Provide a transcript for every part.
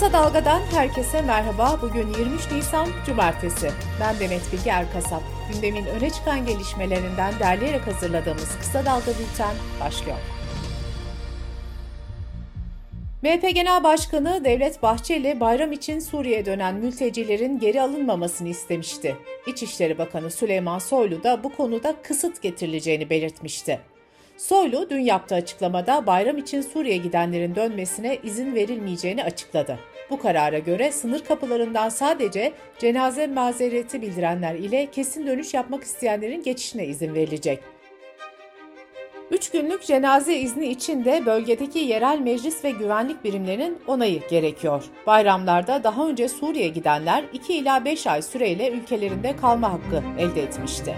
Kısa Dalga'dan herkese merhaba. Bugün 23 Nisan Cumartesi. Ben Demet Bilge Erkasap. Gündemin öne çıkan gelişmelerinden derleyerek hazırladığımız Kısa Dalga Bülten başlıyor. MHP Genel Başkanı Devlet Bahçeli bayram için Suriye'ye dönen mültecilerin geri alınmamasını istemişti. İçişleri Bakanı Süleyman Soylu da bu konuda kısıt getirileceğini belirtmişti. Soylu dün yaptığı açıklamada bayram için Suriye gidenlerin dönmesine izin verilmeyeceğini açıkladı. Bu karara göre sınır kapılarından sadece cenaze mazereti bildirenler ile kesin dönüş yapmak isteyenlerin geçişine izin verilecek. Üç günlük cenaze izni için de bölgedeki yerel meclis ve güvenlik birimlerinin onayı gerekiyor. Bayramlarda daha önce Suriye gidenler 2 ila 5 ay süreyle ülkelerinde kalma hakkı elde etmişti.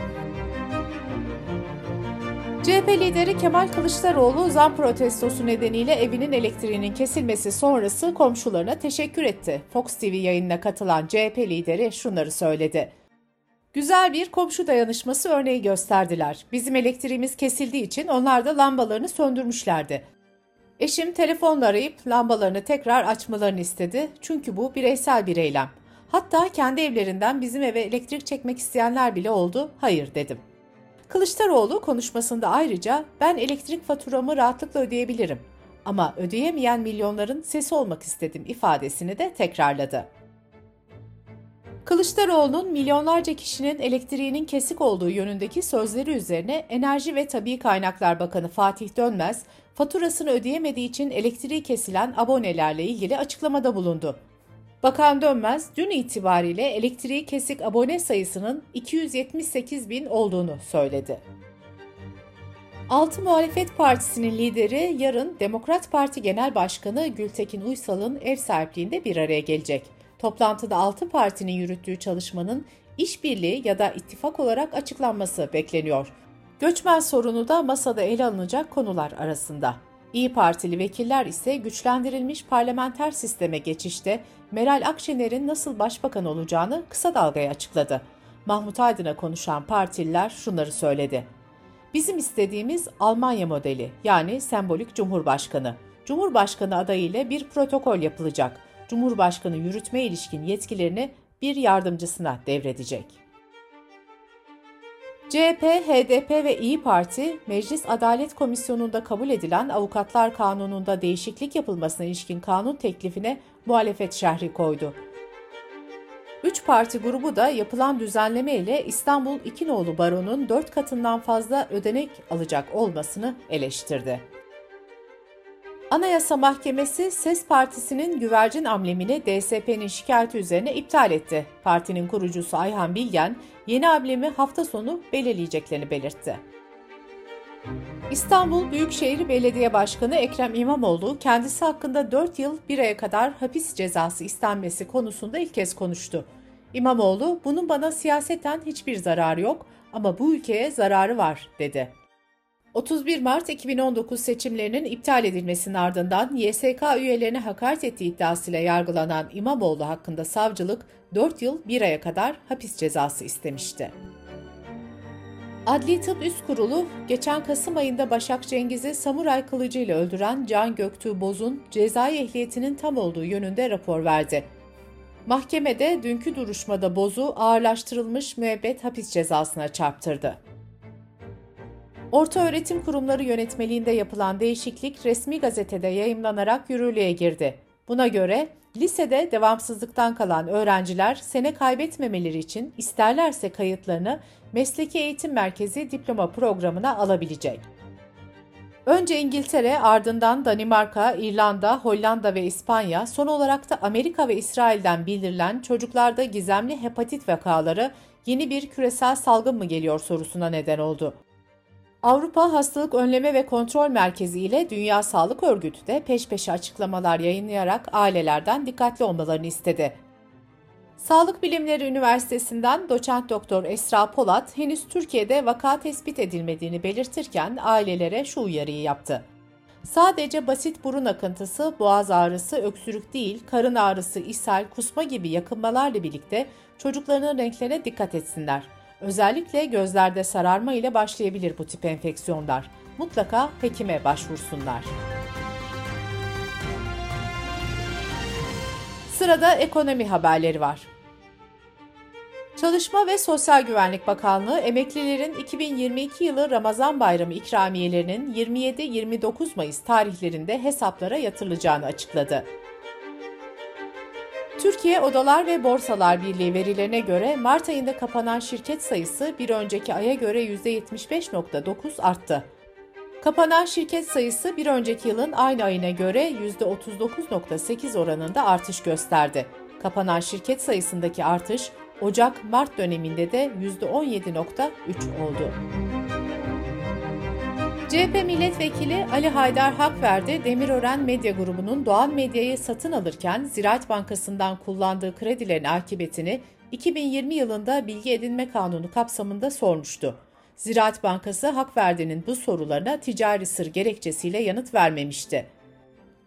CHP lideri Kemal Kılıçdaroğlu zam protestosu nedeniyle evinin elektriğinin kesilmesi sonrası komşularına teşekkür etti. Fox TV yayınına katılan CHP lideri şunları söyledi. Güzel bir komşu dayanışması örneği gösterdiler. Bizim elektriğimiz kesildiği için onlar da lambalarını söndürmüşlerdi. Eşim telefonla arayıp lambalarını tekrar açmalarını istedi. Çünkü bu bireysel bir eylem. Hatta kendi evlerinden bizim eve elektrik çekmek isteyenler bile oldu. Hayır dedim. Kılıçdaroğlu konuşmasında ayrıca ben elektrik faturamı rahatlıkla ödeyebilirim ama ödeyemeyen milyonların sesi olmak istedim ifadesini de tekrarladı. Kılıçdaroğlu'nun milyonlarca kişinin elektriğinin kesik olduğu yönündeki sözleri üzerine Enerji ve Tabi Kaynaklar Bakanı Fatih Dönmez, faturasını ödeyemediği için elektriği kesilen abonelerle ilgili açıklamada bulundu. Bakan Dönmez dün itibariyle elektriği kesik abone sayısının 278 bin olduğunu söyledi. Altı Muhalefet Partisi'nin lideri yarın Demokrat Parti Genel Başkanı Gültekin Uysal'ın ev sahipliğinde bir araya gelecek. Toplantıda altı partinin yürüttüğü çalışmanın işbirliği ya da ittifak olarak açıklanması bekleniyor. Göçmen sorunu da masada ele alınacak konular arasında. İyi Partili vekiller ise güçlendirilmiş parlamenter sisteme geçişte Meral Akşener'in nasıl başbakan olacağını kısa dalgaya açıkladı. Mahmut Aydın'a konuşan partililer şunları söyledi. Bizim istediğimiz Almanya modeli yani sembolik cumhurbaşkanı. Cumhurbaşkanı adayı ile bir protokol yapılacak. Cumhurbaşkanı yürütme ilişkin yetkilerini bir yardımcısına devredecek. CHP, HDP ve İyi Parti, Meclis Adalet Komisyonu'nda kabul edilen Avukatlar Kanunu'nda değişiklik yapılmasına ilişkin kanun teklifine muhalefet şerhi koydu. Üç parti grubu da yapılan düzenleme ile İstanbul İkinoğlu Baro'nun dört katından fazla ödenek alacak olmasını eleştirdi. Anayasa Mahkemesi SES Partisi'nin güvercin amblemini DSP'nin şikayeti üzerine iptal etti. Partinin kurucusu Ayhan Bilgen, yeni amblemi hafta sonu belirleyeceklerini belirtti. İstanbul Büyükşehir Belediye Başkanı Ekrem İmamoğlu kendisi hakkında 4 yıl 1 aya kadar hapis cezası istenmesi konusunda ilk kez konuştu. İmamoğlu, bunun bana siyaseten hiçbir zararı yok ama bu ülkeye zararı var, dedi. 31 Mart 2019 seçimlerinin iptal edilmesinin ardından YSK üyelerine hakaret ettiği iddiasıyla yargılanan İmamoğlu hakkında savcılık 4 yıl 1 aya kadar hapis cezası istemişti. Adli Tıp Üst Kurulu, geçen Kasım ayında Başak Cengiz'i samuray kılıcıyla öldüren Can Göktuğ Boz'un cezai ehliyetinin tam olduğu yönünde rapor verdi. Mahkemede dünkü duruşmada Boz'u ağırlaştırılmış müebbet hapis cezasına çarptırdı. Orta öğretim kurumları yönetmeliğinde yapılan değişiklik resmi gazetede yayımlanarak yürürlüğe girdi. Buna göre lisede devamsızlıktan kalan öğrenciler sene kaybetmemeleri için isterlerse kayıtlarını Mesleki Eğitim Merkezi diploma programına alabilecek. Önce İngiltere, ardından Danimarka, İrlanda, Hollanda ve İspanya, son olarak da Amerika ve İsrail'den bildirilen çocuklarda gizemli hepatit vakaları yeni bir küresel salgın mı geliyor sorusuna neden oldu. Avrupa Hastalık Önleme ve Kontrol Merkezi ile Dünya Sağlık Örgütü de peş peşe açıklamalar yayınlayarak ailelerden dikkatli olmalarını istedi. Sağlık Bilimleri Üniversitesi'nden doçent doktor Esra Polat henüz Türkiye'de vaka tespit edilmediğini belirtirken ailelere şu uyarıyı yaptı. Sadece basit burun akıntısı, boğaz ağrısı, öksürük değil, karın ağrısı, ishal, kusma gibi yakınmalarla birlikte çocuklarının renklerine dikkat etsinler. Özellikle gözlerde sararma ile başlayabilir bu tip enfeksiyonlar. Mutlaka hekime başvursunlar. Sırada ekonomi haberleri var. Çalışma ve Sosyal Güvenlik Bakanlığı emeklilerin 2022 yılı Ramazan Bayramı ikramiyelerinin 27-29 Mayıs tarihlerinde hesaplara yatırılacağını açıkladı. Türkiye Odalar ve Borsalar Birliği verilerine göre Mart ayında kapanan şirket sayısı bir önceki aya göre %75.9 arttı. Kapanan şirket sayısı bir önceki yılın aynı ayına göre %39.8 oranında artış gösterdi. Kapanan şirket sayısındaki artış Ocak-Mart döneminde de %17.3 oldu. CHP milletvekili Ali Haydar Hakverdi, Demirören Medya Grubu'nun Doğan Medya'yı satın alırken Ziraat Bankası'ndan kullandığı kredilerin akıbetini 2020 yılında Bilgi Edinme Kanunu kapsamında sormuştu. Ziraat Bankası Hakverdi'nin bu sorularına ticari sır gerekçesiyle yanıt vermemişti.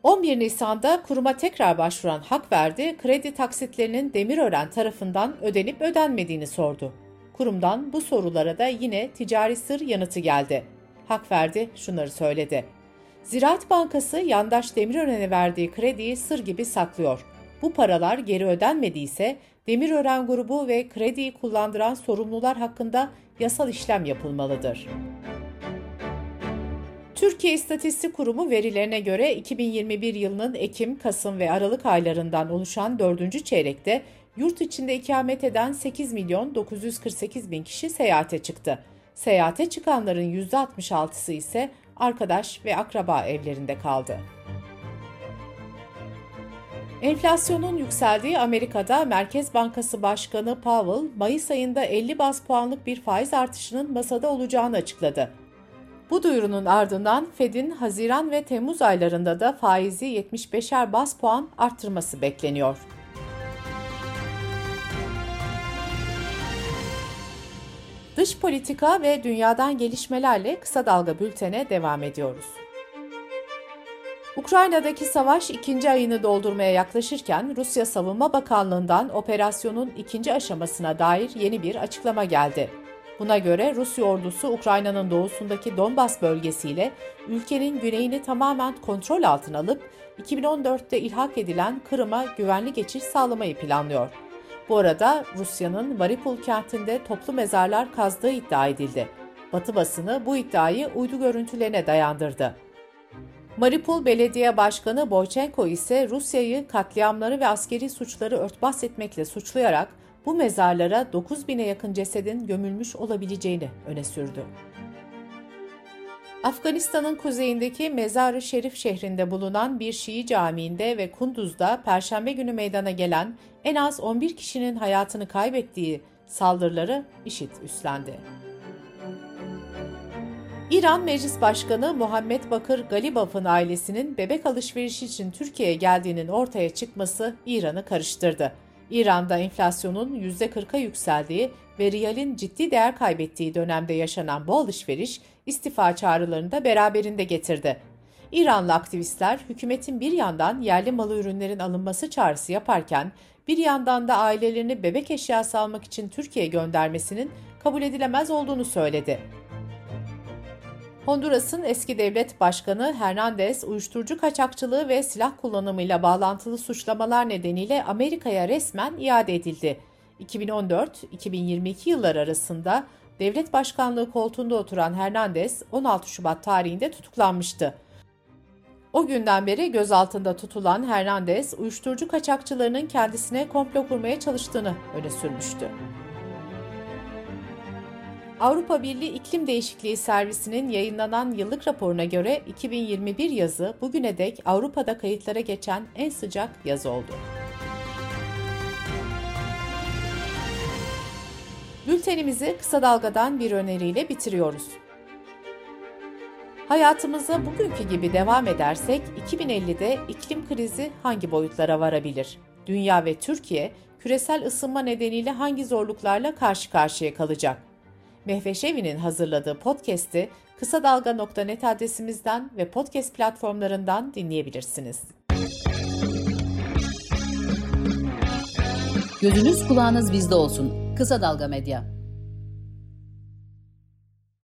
11 Nisan'da kuruma tekrar başvuran Hakverdi, kredi taksitlerinin Demirören tarafından ödenip ödenmediğini sordu. Kurumdan bu sorulara da yine ticari sır yanıtı geldi. Hakverdi şunları söyledi. Ziraat Bankası yandaş Demirören'e verdiği krediyi sır gibi saklıyor. Bu paralar geri ödenmediyse Demirören grubu ve krediyi kullandıran sorumlular hakkında yasal işlem yapılmalıdır. Türkiye İstatistik Kurumu verilerine göre 2021 yılının Ekim, Kasım ve Aralık aylarından oluşan 4. çeyrekte yurt içinde ikamet eden 8 milyon 948 bin kişi seyahate çıktı. Seyahate çıkanların %66'sı ise arkadaş ve akraba evlerinde kaldı. Enflasyonun yükseldiği Amerika'da Merkez Bankası Başkanı Powell, Mayıs ayında 50 bas puanlık bir faiz artışının masada olacağını açıkladı. Bu duyurunun ardından Fed'in Haziran ve Temmuz aylarında da faizi 75'er bas puan arttırması bekleniyor. Dış politika ve dünyadan gelişmelerle kısa dalga bültene devam ediyoruz. Ukrayna'daki savaş ikinci ayını doldurmaya yaklaşırken Rusya Savunma Bakanlığı'ndan operasyonun ikinci aşamasına dair yeni bir açıklama geldi. Buna göre Rusya ordusu Ukrayna'nın doğusundaki Donbas bölgesiyle ülkenin güneyini tamamen kontrol altına alıp 2014'te ilhak edilen Kırım'a güvenli geçiş sağlamayı planlıyor. Bu arada Rusya'nın Mariupol kentinde toplu mezarlar kazdığı iddia edildi. Batı basını bu iddiayı uydu görüntülerine dayandırdı. Mariupol Belediye Başkanı Boychenko ise Rusya'yı katliamları ve askeri suçları örtbas etmekle suçlayarak bu mezarlara 9000'e yakın cesedin gömülmüş olabileceğini öne sürdü. Afganistan'ın kuzeyindeki Mezar-ı Şerif şehrinde bulunan bir Şii camiinde ve Kunduz'da Perşembe günü meydana gelen en az 11 kişinin hayatını kaybettiği saldırıları IŞİD üstlendi. İran Meclis Başkanı Muhammed Bakır Galibaf'ın ailesinin bebek alışverişi için Türkiye'ye geldiğinin ortaya çıkması İran'ı karıştırdı. İran'da enflasyonun %40'a yükseldiği ve riyalin ciddi değer kaybettiği dönemde yaşanan bu alışveriş istifa çağrılarını da beraberinde getirdi. İranlı aktivistler hükümetin bir yandan yerli malı ürünlerin alınması çağrısı yaparken bir yandan da ailelerini bebek eşyası almak için Türkiye'ye göndermesinin kabul edilemez olduğunu söyledi. Honduras'ın eski devlet başkanı Hernandez, uyuşturucu kaçakçılığı ve silah kullanımıyla bağlantılı suçlamalar nedeniyle Amerika'ya resmen iade edildi. 2014-2022 yılları arasında devlet başkanlığı koltuğunda oturan Hernandez 16 Şubat tarihinde tutuklanmıştı. O günden beri gözaltında tutulan Hernandez, uyuşturucu kaçakçılarının kendisine komplo kurmaya çalıştığını öne sürmüştü. Avrupa Birliği İklim Değişikliği Servisi'nin yayınlanan yıllık raporuna göre 2021 yazı bugüne dek Avrupa'da kayıtlara geçen en sıcak yaz oldu. Bültenimizi kısa dalgadan bir öneriyle bitiriyoruz. Hayatımıza bugünkü gibi devam edersek 2050'de iklim krizi hangi boyutlara varabilir? Dünya ve Türkiye küresel ısınma nedeniyle hangi zorluklarla karşı karşıya kalacak? Mehveşevi'nin hazırladığı podcast'i kısa dalga.net adresimizden ve podcast platformlarından dinleyebilirsiniz. Gözünüz kulağınız bizde olsun. Kısa Dalga Medya.